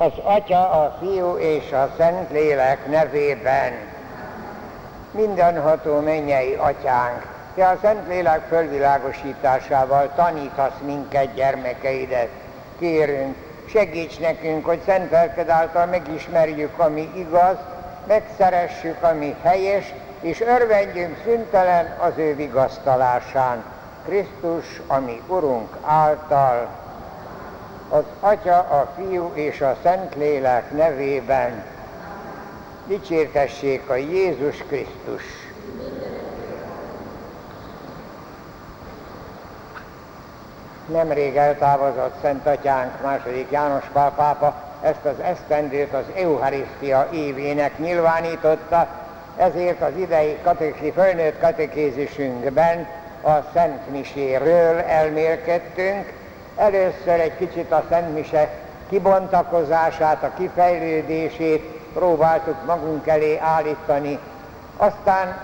Az Atya, a Fiú és a Szent Lélek nevében. Mindenható mennyei Atyánk, Te a Szent Lélek fölvilágosításával tanítasz minket, gyermekeidet. Kérünk, segíts nekünk, hogy szent lelked által megismerjük, ami igaz, megszeressük, ami helyes, és örvendjünk szüntelen az ő vigasztalásán. Krisztus, ami Urunk által, az Atya, a Fiú és a Szentlélek nevében dicsértessék a Jézus Krisztus. Nemrég eltávozott Szent Atyánk, második János Pál pápa ezt az esztendőt az Eucharisztia évének nyilvánította, ezért az idei katekézi, fölnőtt katekézisünkben a Szent Miséről elmélkedtünk. Először egy kicsit a Szent Mise kibontakozását, a kifejlődését próbáltuk magunk elé állítani. Aztán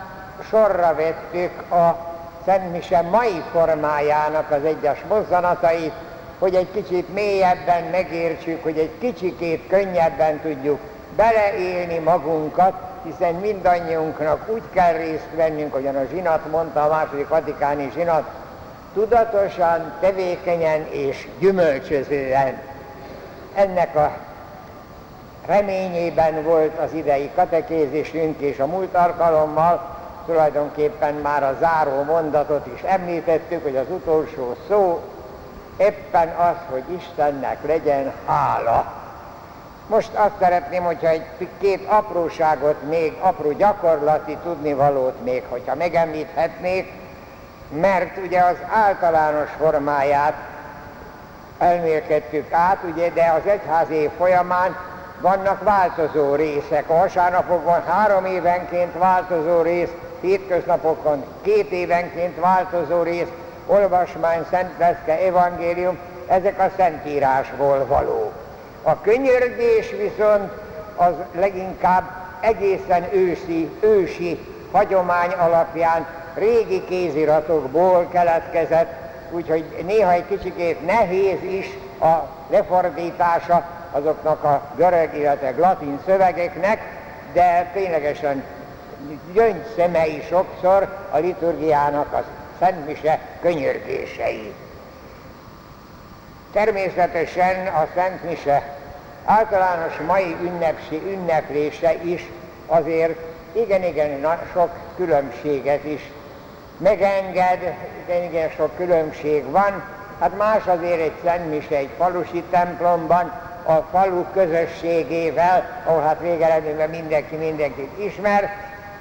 sorra vettük a Szent Mise mai formájának az egyes mozzanatait, hogy egy kicsit mélyebben megértsük, hogy egy kicsikét könnyebben tudjuk beleélni magunkat, hiszen mindannyiunknak úgy kell részt vennünk, ahogyan a zsinat mondta, a második vatikáni zsinat, tudatosan, tevékenyen és gyümölcsözően. Ennek a reményében volt az idei katekézisünk, és a múlt alkalommal tulajdonképpen már a záró mondatot is említettük, hogy az utolsó szó éppen az, hogy Istennek legyen hála. Most azt szeretném, hogyha egy két apróságot még, apró gyakorlati tudnivalót még, hogyha megemlíthetnék, mert ugye az általános formáját elmélkedtük át, ugye, de az egyház év folyamán vannak változó részek. A vasárnapokon három évenként változó rész, hétköznapokon két évenként változó rész, olvasmány, Szent Leszke, evangélium, ezek a Szentírásból valók. A könyörgés viszont az leginkább egészen ősi, ősi hagyomány alapján régi kéziratokból keletkezett, úgyhogy néha egy kicsikét nehéz is a lefordítása azoknak a görög, illetve latin szövegeknek, de ténylegesen gyöngyszemei sokszor a liturgiának az Szentmise könyörgései. Természetesen a Szent Mise általános mai ünnepsi, ünneplése is azért igen-igen sok különbséget is megenged, igen-igen sok különbség van. Hát más azért egy Szent Mise egy falusi templomban, a falu közösségével, ahol hát végeredményben mindenki mindenkit ismer,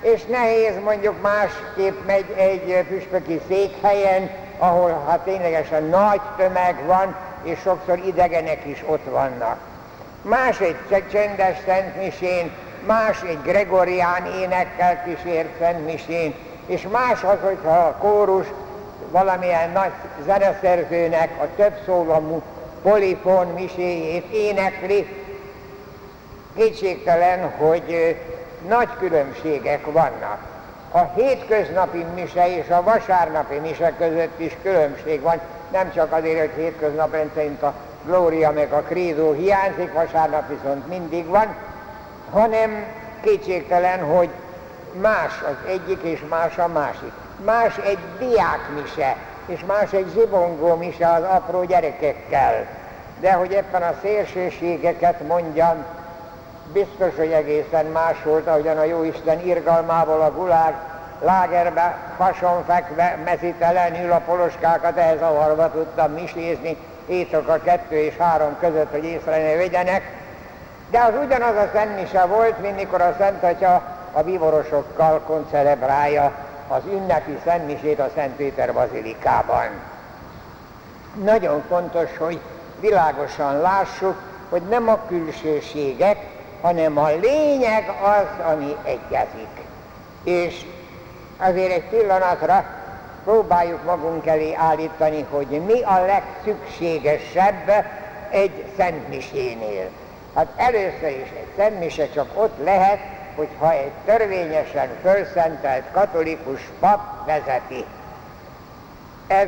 és nehéz mondjuk másképp megy egy püspöki székhelyen, ahol hát ténylegesen nagy tömeg van, és sokszor idegenek is ott vannak. Más egy csendes szentmisén, más egy gregorián énekkel kísért szentmisén, és más az, hogyha a kórus valamilyen nagy zeneszerzőnek a több szólamú polifon miséjét énekli, kétségtelen, hogy nagy különbségek vannak. A hétköznapi mise és a vasárnapi mise között is különbség van, nem csak azért, hogy hétköznap rendszerint a Glória meg a Krédó hiányzik, vasárnap viszont mindig van, hanem kétségtelen, hogy más az egyik és más a másik. Más egy diákmise, és más egy zsibongó mise az apró gyerekekkel. De hogy éppen a szélsőségeket mondjam, biztos, hogy egészen más volt, ahogyan a Jóisten irgalmából a gulág lágerbe fekve, mezitelenül a poloskákat ehhez avarva tudtam misézni, éjszaka kettő és három között, hogy észre ne vegyenek. De az ugyanaz a szentmise volt, mint mikor a Szent Atya a bívorosokkal koncelebrálja az ünnepi szentmisét a Szent Péter bazilikában. Nagyon fontos, hogy világosan lássuk, hogy nem a külsőségek, hanem a lényeg az, ami egyezik. És azért egy pillanatra próbáljuk magunk elé állítani, hogy mi a legszükségesebb egy szentmisénél. Hát először is egy szentmise csak ott lehet, hogyha egy törvényesen fölszentelt katolikus pap vezeti. Ez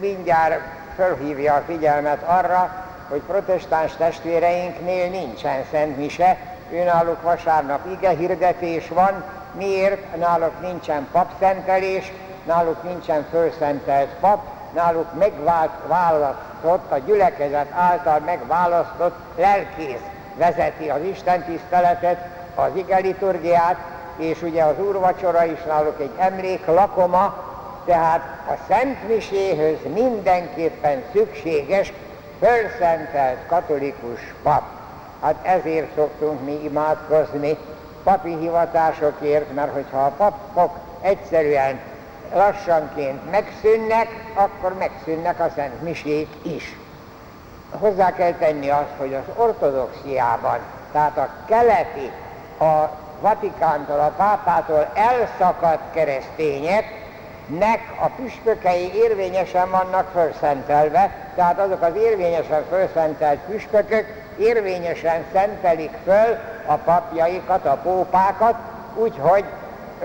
mindjárt fölhívja a figyelmet arra, hogy protestáns testvéreinknél nincsen Szent Mise, náluk vasárnap ige hirdetés van, miért? Náluk nincsen papszentelés, náluk nincsen fölszentelt pap, náluk megválasztott, a gyülekezet által megválasztott lelkész vezeti az Isten tiszteletet, az ige liturgiát, és ugye az úrvacsora is náluk egy emlék lakoma, tehát a Szent Miséhöz mindenképpen szükséges fölszentelt katolikus pap. Hát ezért szoktunk mi imádkozni papi hivatásokért, mert hogyha a papok egyszerűen lassanként megszűnnek, akkor megszűnnek a Szent Misék is. Hozzá kell tenni azt, hogy az ortodoxiában, tehát a keleti, a Vatikántól, a pápától elszakadt keresztényeknek a püspökei érvényesen vannak felszentelve, tehát azok az érvényesen felszentelt püspökök érvényesen szentelik föl a papjaikat, a pópákat, úgyhogy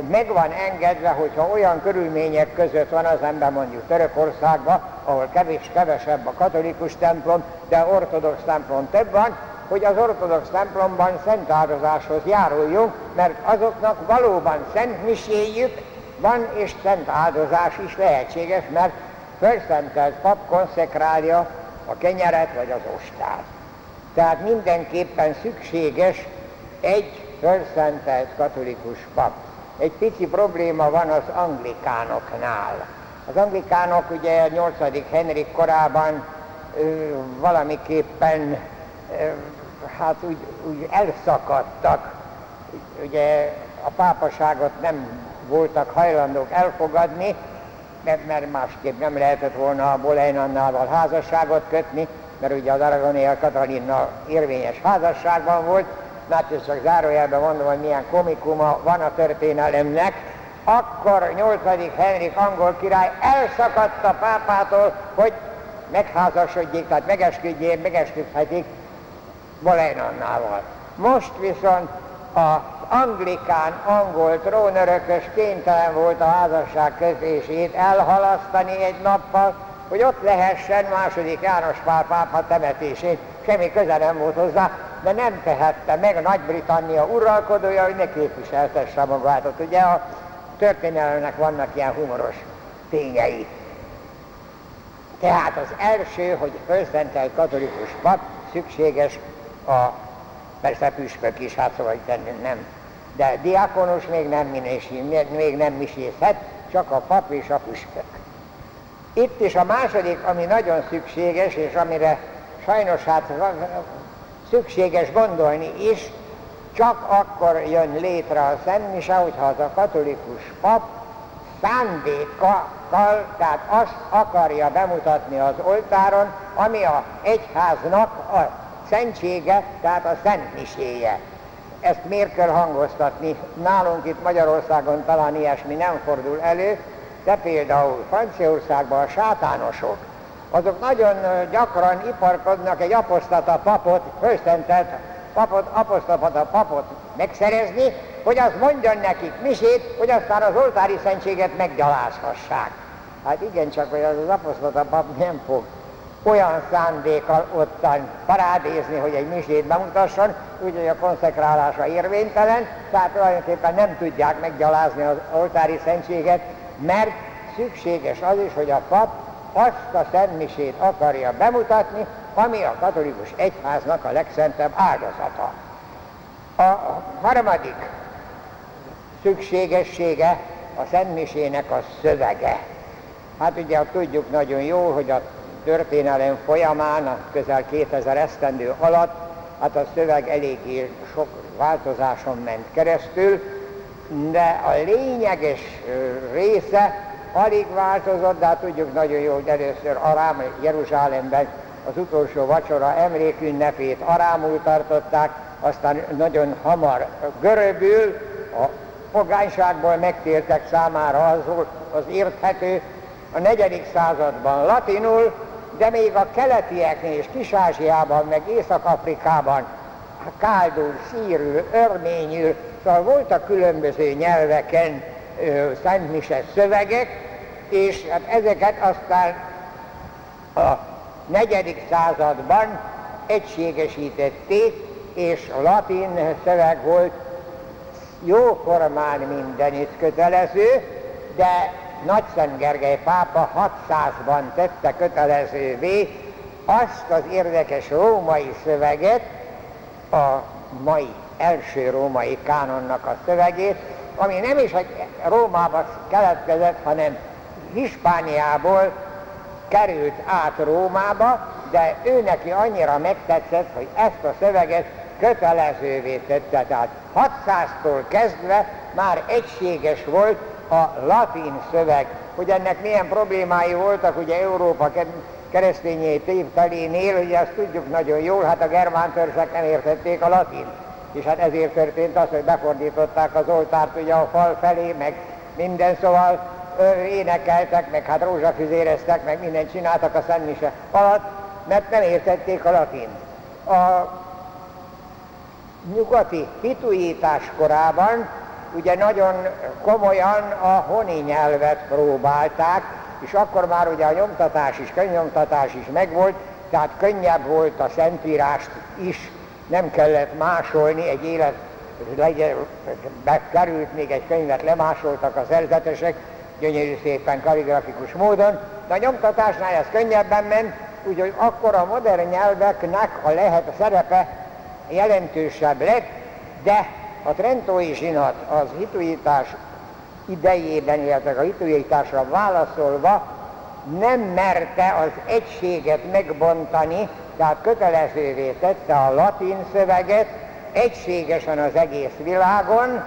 meg van engedve, hogyha olyan körülmények között van az ember mondjuk Törökországban, ahol kevés, kevesebb a katolikus templom, de ortodox templom több van, hogy az ortodox templomban szent áldozáshoz járuljunk, mert azoknak valóban szent miséjük van, és szent áldozás is lehetséges, mert felszentelt pap konszekrálja a kenyeret vagy az ostát. Tehát mindenképpen szükséges egy felszentelt katolikus pap. Egy pici probléma van az anglikánoknál. Az anglikánok ugye 8. Henrik korában ö, valamiképpen hát úgy, úgy elszakadtak. Ugye a pápaságot nem voltak hajlandók elfogadni, mert másképp nem lehetett volna a Bolejnannával házasságot kötni, mert ugye az Aragonia Katalina érvényes házasságban volt, hát csak zárójelben mondom, hogy milyen komikuma van a történelemnek, akkor 8. Henrik angol király elszakadt a pápától, hogy megházasodjék, tehát megesküdjék, megesküdhetik Bolejnannával. Most viszont az anglikán angol trónörökös kénytelen volt a házasság közését elhalasztani egy nappal, hogy ott lehessen második János Pál pápa temetését. Semmi köze nem volt hozzá, de nem tehette meg Nagy-Britannia uralkodója, hogy ne képviseltesse magát. Ott ugye a történelemnek vannak ilyen humoros tényei. Tehát az első, hogy fölszentelt katolikus pap, szükséges a, persze püspök is, hát szóval nem, de diákonus még nem, minősít, még nem misészhet, csak a pap és a püspök. Itt is a második, ami nagyon szükséges, és amire sajnos hát szükséges gondolni is, csak akkor jön létre a Szent Mise, hogyha az a katolikus pap szándékkal, tehát azt akarja bemutatni az oltáron, ami a egyháznak a szentsége, tehát a Szent Miséje. Ezt miért kell hangoztatni? Nálunk itt Magyarországon talán ilyesmi nem fordul elő, de például Franciaországban a sátánosok, azok nagyon gyakran iparkodnak egy apostata papot, főszentelt papot, apostata papot megszerezni, hogy az mondjon nekik misét, hogy aztán az oltári szentséget meggyalázhassák. Hát igen, csak hogy az, az apostata pap nem fog olyan szándékkal ottan parádézni, hogy egy misét bemutasson, úgyhogy a konszekrálása érvénytelen, tehát tulajdonképpen nem tudják meggyalázni az oltári szentséget, mert szükséges az is, hogy a pap azt a szentmisét akarja bemutatni, ami a katolikus egyháznak a legszentebb áldozata. A harmadik szükségessége a szentmisének a szövege. Hát ugye tudjuk nagyon jó, hogy a történelem folyamán, a közel 2000 esztendő alatt, hát a szöveg eléggé sok változáson ment keresztül, de a lényeges része alig változott, de hát tudjuk nagyon jó, hogy először Arám Jeruzsálemben az utolsó vacsora emlékünnepét arámul tartották, aztán nagyon hamar göröbül, a fogányságból megtértek számára az, az érthető, a negyedik században latinul, de még a keletieknél és Kis-Ázsiában, meg Észak-Afrikában káldul, szírül, örményül, szóval voltak különböző nyelveken szentmise szövegek, és hát ezeket aztán a negyedik században egységesítették, és a latin szöveg volt jóformán mindenütt kötelező, de Nagyszent Gergely pápa 600-ban tette kötelezővé azt az érdekes római szöveget, a mai első római kánonnak a szövegét, ami nem is egy Rómába keletkezett, hanem Hispániából került át Rómába, de ő neki annyira megtetszett, hogy ezt a szöveget kötelezővé tette. Tehát 600-tól kezdve már egységes volt a latin szöveg. Hogy ennek milyen problémái voltak, ugye Európa keresztényei tévtelénél, ugye azt tudjuk nagyon jól, hát a germán törzsek nem értették a latin. És hát ezért történt az, hogy befordították az oltárt ugye a fal felé, meg minden, szóval ö, énekeltek, meg hát rózsafüzéreztek, meg mindent csináltak a Szentmise alatt, mert nem értették a latin. A nyugati hituítás korában ugye nagyon komolyan a honi nyelvet próbálták, és akkor már ugye a nyomtatás is, könyvnyomtatás is megvolt, tehát könnyebb volt a Szentírást is, nem kellett másolni, egy élet bekerült még egy könyvet, lemásoltak a szerzetesek, gyönyörű szépen kaligrafikus módon, de a nyomtatásnál ez könnyebben ment, úgyhogy akkor a modern nyelveknek a lehet a szerepe jelentősebb lett, de a Trentói zsinat az hituítás idejében, illetve a hituításra válaszolva nem merte az egységet megbontani, tehát kötelezővé tette a latin szöveget egységesen az egész világon,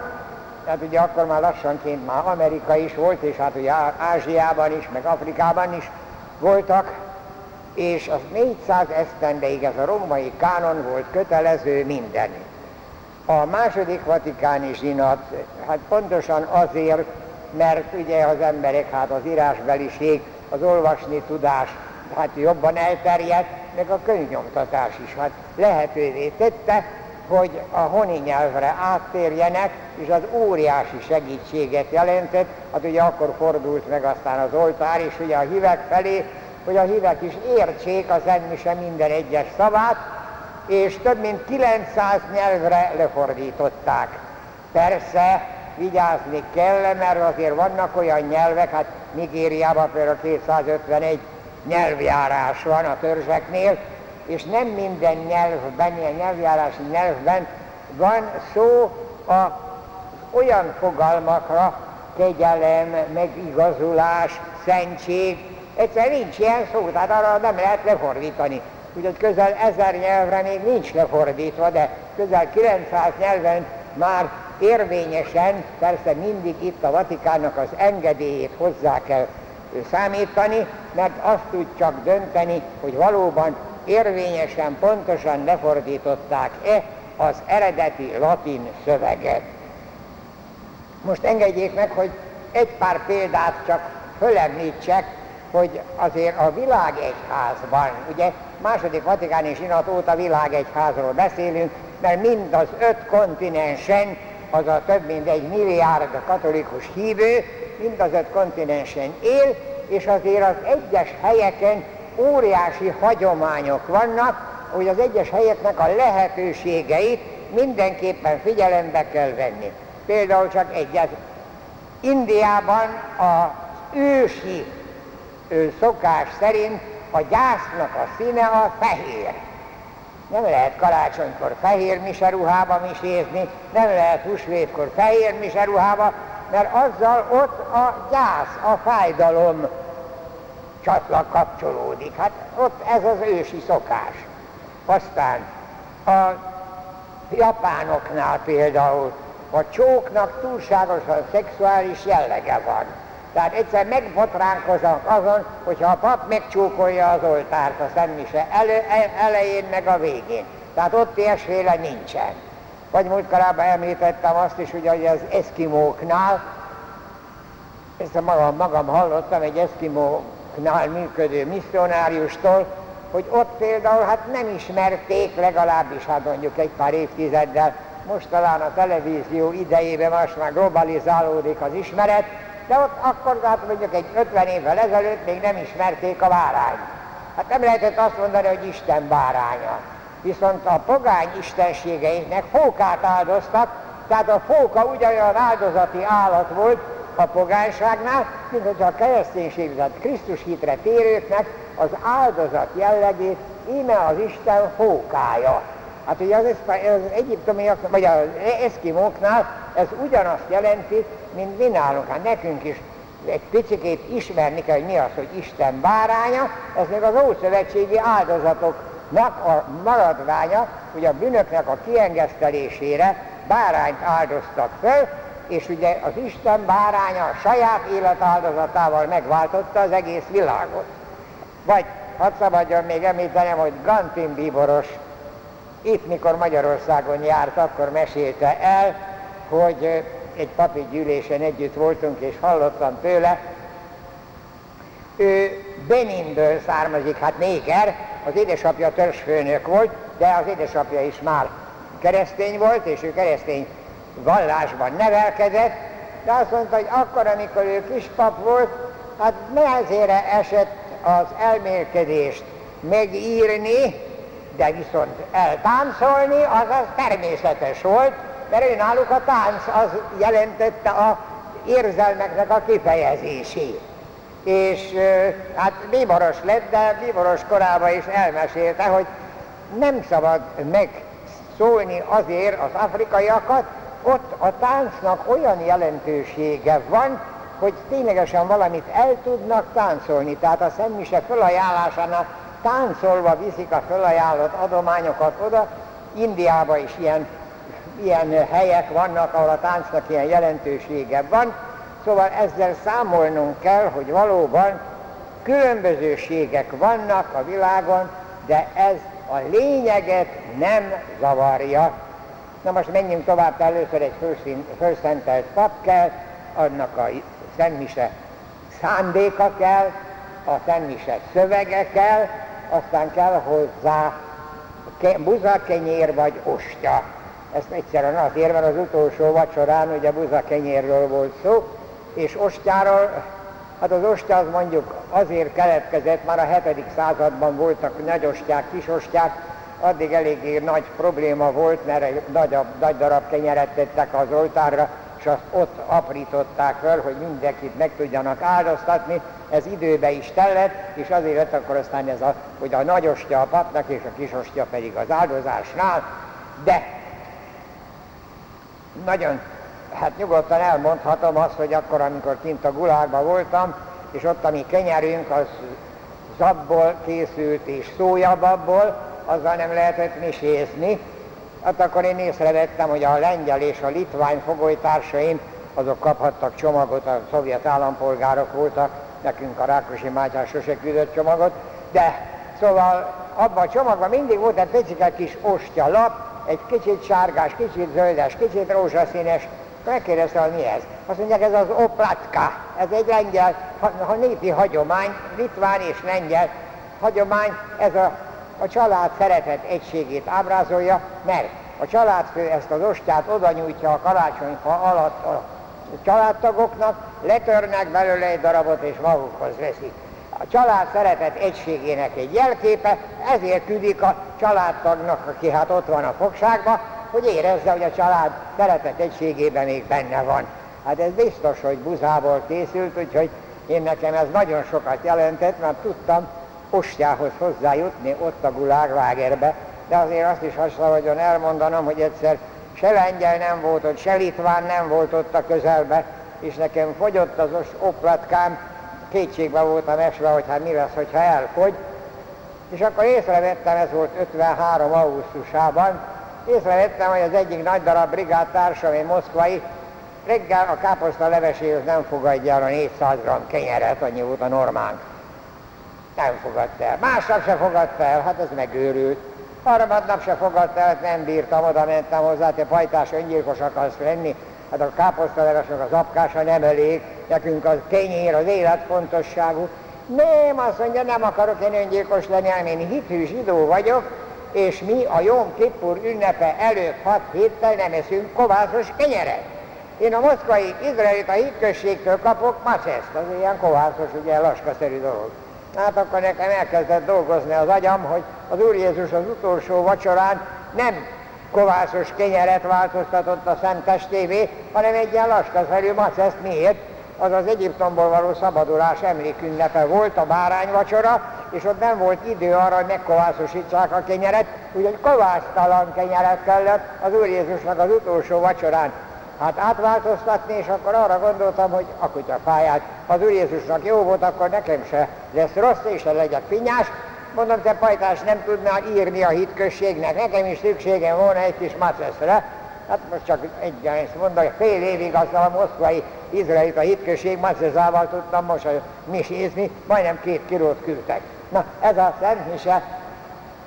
tehát ugye akkor már lassanként már Amerika is volt, és hát ugye Ázsiában is, meg Afrikában is voltak, és az 400 esztendeig ez a római kánon volt kötelező mindenütt. A második vatikáni zsinat, hát pontosan azért, mert ugye az emberek, hát az írásbeliség, az olvasni tudás, hát jobban elterjedt, meg a könyvnyomtatás is, hát lehetővé tette, hogy a honi nyelvre áttérjenek, és az óriási segítséget jelentett, hát ugye akkor fordult meg aztán az oltár, és ugye a hívek felé, hogy a hívek is értsék az ennise minden egyes szavát, és több mint 900 nyelvre lefordították. Persze vigyázni kell, mert azért vannak olyan nyelvek, hát Nigériában például 251 nyelvjárás van a törzseknél, és nem minden nyelvben, ilyen nyelvjárási nyelvben van szó a olyan fogalmakra, kegyelem, megigazulás, szentség, egyszer nincs ilyen szó, tehát arra nem lehet lefordítani úgyhogy közel ezer nyelvre még nincs lefordítva, de közel 900 nyelven már érvényesen, persze mindig itt a Vatikánnak az engedélyét hozzá kell számítani, mert azt tud csak dönteni, hogy valóban érvényesen, pontosan lefordították-e az eredeti latin szöveget. Most engedjék meg, hogy egy pár példát csak fölemlítsek, hogy azért a világegyházban, ugye második vatikáni zsinat óta világegyházról beszélünk, mert mind az öt kontinensen, az a több mint egy milliárd katolikus hívő, mind az öt kontinensen él, és azért az egyes helyeken óriási hagyományok vannak, hogy az egyes helyeknek a lehetőségeit mindenképpen figyelembe kell venni. Például csak egyet. Indiában az ősi szokás szerint a gyásznak a színe a fehér. Nem lehet karácsonykor fehér miseruhába misézni, nem lehet húsvétkor fehér miseruhába, mert azzal ott a gyász, a fájdalom csatla kapcsolódik. Hát ott ez az ősi szokás. Aztán a japánoknál például a csóknak túlságosan szexuális jellege van. Tehát egyszer megbotránkoznak azon, hogyha a pap megcsókolja az oltárt a szentmise elő, elején meg a végén. Tehát ott ilyesféle nincsen. Vagy múltkorában említettem azt is, hogy az eszkimóknál, ezt magam, magam hallottam egy eszkimóknál működő misszionáriustól, hogy ott például hát nem ismerték, legalábbis hát mondjuk egy pár évtizeddel, most talán a televízió idejében most már globalizálódik az ismeret, de ott akkor, hát mondjuk egy 50 évvel ezelőtt még nem ismerték a várányt. hát nem lehetett azt mondani, hogy Isten báránya. Viszont a pogány istenségeinknek fókát áldoztak, tehát a fóka ugyanolyan áldozati állat volt a pogányságnál, mint hogyha a kereszténység, tehát Krisztus hitre térőknek az áldozat jellegét íme az Isten fókája. Hát ugye az, az egyiptomiak, vagy az eszkimóknál ez ugyanazt jelenti, mint mi nálunk. Hát nekünk is egy picit ismerni kell, hogy mi az, hogy Isten báránya, ez még az ószövetségi áldozatoknak a maradványa, hogy a bűnöknek a kiengesztelésére bárányt áldoztak fel, és ugye az Isten báránya a saját életáldozatával megváltotta az egész világot. Vagy hadd szabadjon még említenem, hogy Gantin bíboros itt, mikor Magyarországon járt, akkor mesélte el, hogy egy papi gyűlésen együtt voltunk, és hallottam tőle, ő Beninből származik, hát néger, az édesapja törzsfőnök volt, de az édesapja is már keresztény volt, és ő keresztény vallásban nevelkedett, de azt mondta, hogy akkor, amikor ő kispap volt, hát nehezére esett az elmélkedést megírni, de viszont eltáncolni, az az természetes volt, mert ő náluk a tánc az jelentette a érzelmeknek a kifejezését. És hát bíboros lett, de bíboros korában is elmesélte, hogy nem szabad megszólni azért az afrikaiakat, ott a táncnak olyan jelentősége van, hogy ténylegesen valamit el tudnak táncolni. Tehát a szemmise felajánlásánál táncolva viszik a felajánlott adományokat oda. Indiában is ilyen, ilyen helyek vannak, ahol a táncnak ilyen jelentősége van. Szóval ezzel számolnunk kell, hogy valóban különbözőségek vannak a világon, de ez a lényeget nem zavarja. Na most menjünk tovább, először egy fölszentelt pap kell, annak a szentmise szándéka kell, a szentmise szövege kell, aztán kell hozzá buzakenyér vagy ostya. Ezt egyszerűen azért, mert az utolsó vacsorán ugye buzakenyérről volt szó, és ostyáról, hát az ostya az mondjuk azért keletkezett, már a 7. században voltak nagy ostyák, kis ostyák, addig eléggé nagy probléma volt, mert egy nagy, nagy darab kenyeret tettek az oltárra, és azt ott aprították fel, hogy mindenkit meg tudjanak áldoztatni, ez időbe is tellett, és azért lett akkor aztán ez a, hogy a nagy ostya a papnak, és a kis ostya pedig az áldozásnál, de nagyon, hát nyugodtan elmondhatom azt, hogy akkor, amikor kint a gulágban voltam, és ott a mi kenyerünk az zabból készült és szójababból, azzal nem lehetett misézni, Hát akkor én észrevettem, hogy a lengyel és a litvány fogolytársaim, azok kaphattak csomagot, a szovjet állampolgárok voltak, nekünk a Rákosi Mátyás sose küldött csomagot, de szóval abban a csomagban mindig volt egy picike kis ostya lap, egy kicsit sárgás, kicsit zöldes, kicsit rózsaszínes, megkérdezte, hogy mi ez. Azt mondják, ez az oplatka, ez egy lengyel, ha, ha népi hagyomány, litván és lengyel hagyomány, ez a a család szeretet egységét ábrázolja, mert a családfő ezt az ostját oda nyújtja a karácsonyfa alatt a családtagoknak, letörnek belőle egy darabot és magukhoz veszik. A család szeretet egységének egy jelképe, ezért tűnik a családtagnak, aki hát ott van a fogságban, hogy érezze, hogy a család szeretet egységében még benne van. Hát ez biztos, hogy buzából készült, úgyhogy én nekem ez nagyon sokat jelentett, mert tudtam, postjához hozzájutni ott a guláglágerbe, de azért azt is hasonlóan elmondanom, hogy egyszer se lengyel nem volt ott, se litván nem volt ott a közelbe, és nekem fogyott az oplatkám, kétségbe voltam esve, hogy hát mi lesz, hogyha elfogy, és akkor észrevettem, ez volt 53. augusztusában, észrevettem, hogy az egyik nagy darab brigádtársam, egy moszkvai, reggel a káposzta leveséhez nem fogadja el a 400 g kenyeret, annyi volt a normánk nem fogadta el. Másnap se fogadta el, hát ez megőrült. Harmadnap se fogadta el, nem bírtam, oda mentem hozzá, te pajtás öngyilkos akarsz lenni, hát a káposztalevesnek az apkása nem elég, nekünk az kenyér, az életfontosságú. Nem, azt mondja, nem akarok én öngyilkos lenni, hanem én hitű zsidó vagyok, és mi a Jom Kippur ünnepe előtt hat héttel nem eszünk kovászos kenyeret. Én a moszkvai izraelita hitközségtől kapok macseszt, az ilyen kovászos, ugye laskaszerű dolog. Hát akkor nekem elkezdett dolgozni az agyam, hogy az Úr Jézus az utolsó vacsorán nem kovászos kenyeret változtatott a szent testévé, hanem egy ilyen laskaszerű maceszt. Miért? Az az Egyiptomból való szabadulás emlékünnepe volt, a bárányvacsora, és ott nem volt idő arra, hogy megkovászosítsák a kenyeret, úgyhogy kovásztalan kenyeret kellett az Úr Jézusnak az utolsó vacsorán hát átváltoztatni, és akkor arra gondoltam, hogy a kutya fáját, az Úr Jézusnak jó volt, akkor nekem se lesz rossz, és se legyek pinyás. Mondom, te pajtás nem tudnál írni a hitközségnek, nekem is szükségem volna egy kis maceszre. Hát most csak egyenest mondom, fél évig azt a moszkvai izraelit a hitközség macezával tudtam most misézni, majdnem két kilót küldtek. Na, ez a Szent Mise,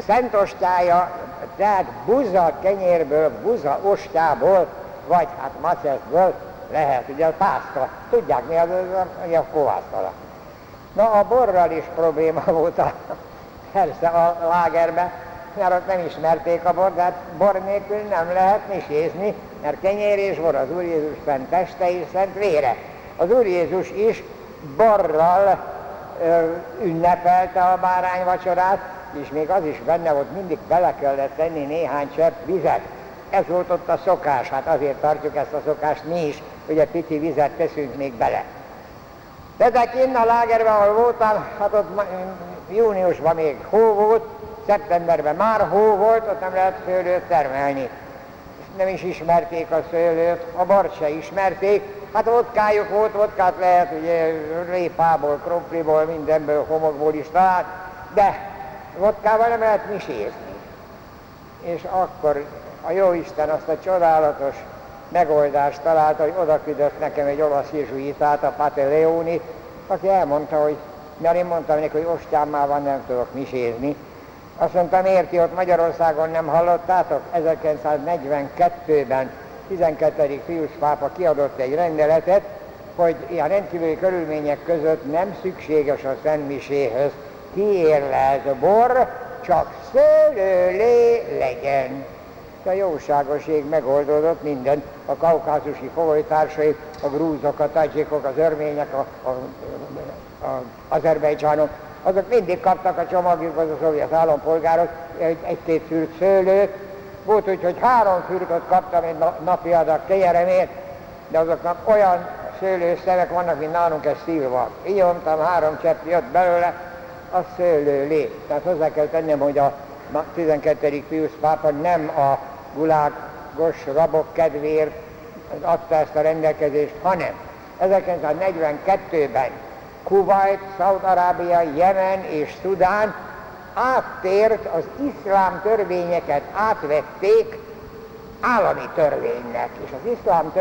Szent ostája, tehát buza kenyérből, buza ostából vagy hát maceszből lehet, ugye a pászta. Tudják mi az, az a kovásztala. Na a borral is probléma volt a, persze a lágerbe, mert ott nem ismerték a bor, de hát bor nélkül nem lehet misézni, mert kenyér és bor az Úr Jézus szent teste és szent vére. Az Úr Jézus is borral ö, ünnepelte a bárányvacsorát, és még az is benne volt, mindig bele kellett tenni néhány csepp vizet. Ez volt ott a szokás, hát azért tartjuk ezt a szokást mi is, hogy egy pici vizet teszünk még bele. De de kinn a lágerben, ahol voltam, hát ott júniusban még hó volt, szeptemberben már hó volt, ott nem lehet szőlőt termelni. Nem is ismerték a szőlőt, a bort se ismerték, hát vodkájuk volt, vodkát lehet ugye répából, krompliból, mindenből, homokból is talált, de vodkával nem lehet misézni. És akkor a jó Isten azt a csodálatos megoldást találta, hogy oda küldött nekem egy olasz jezsuitát, a Pate Leoni, aki elmondta, hogy mert én mondtam neki, hogy ostyámmal van, nem tudok misézni. Azt mondta, miért ti ott Magyarországon nem hallottátok? 1942-ben 12. Pius pápa kiadott egy rendeletet, hogy ilyen rendkívüli körülmények között nem szükséges a szentmiséhez kiérlelt bor, csak szőlőlé legyen a jóságoség megoldódott minden, a kaukázusi fogolytársai, a grúzok, a tajcsikok, az örmények, a, a, a azerbejcsánok, azok mindig kaptak a csomagjukhoz a szovjet állampolgárok egy-két fürk szőlőt. Volt úgy, hogy három fürköt kaptam egy napi adag kenyeremért, de azoknak olyan szőlőszevek vannak, mint nálunk ez szilva. Így három csepp jött belőle, a szőlőlé. Tehát hozzá kell tennem, hogy a 12. Pius pápa nem a gulágos rabok kedvéért adta ezt a rendelkezést, hanem 1942-ben Kuwait, Szaud-Arábia, Jemen és Szudán áttért az iszlám törvényeket, átvették állami törvénynek, és az iszlám törvény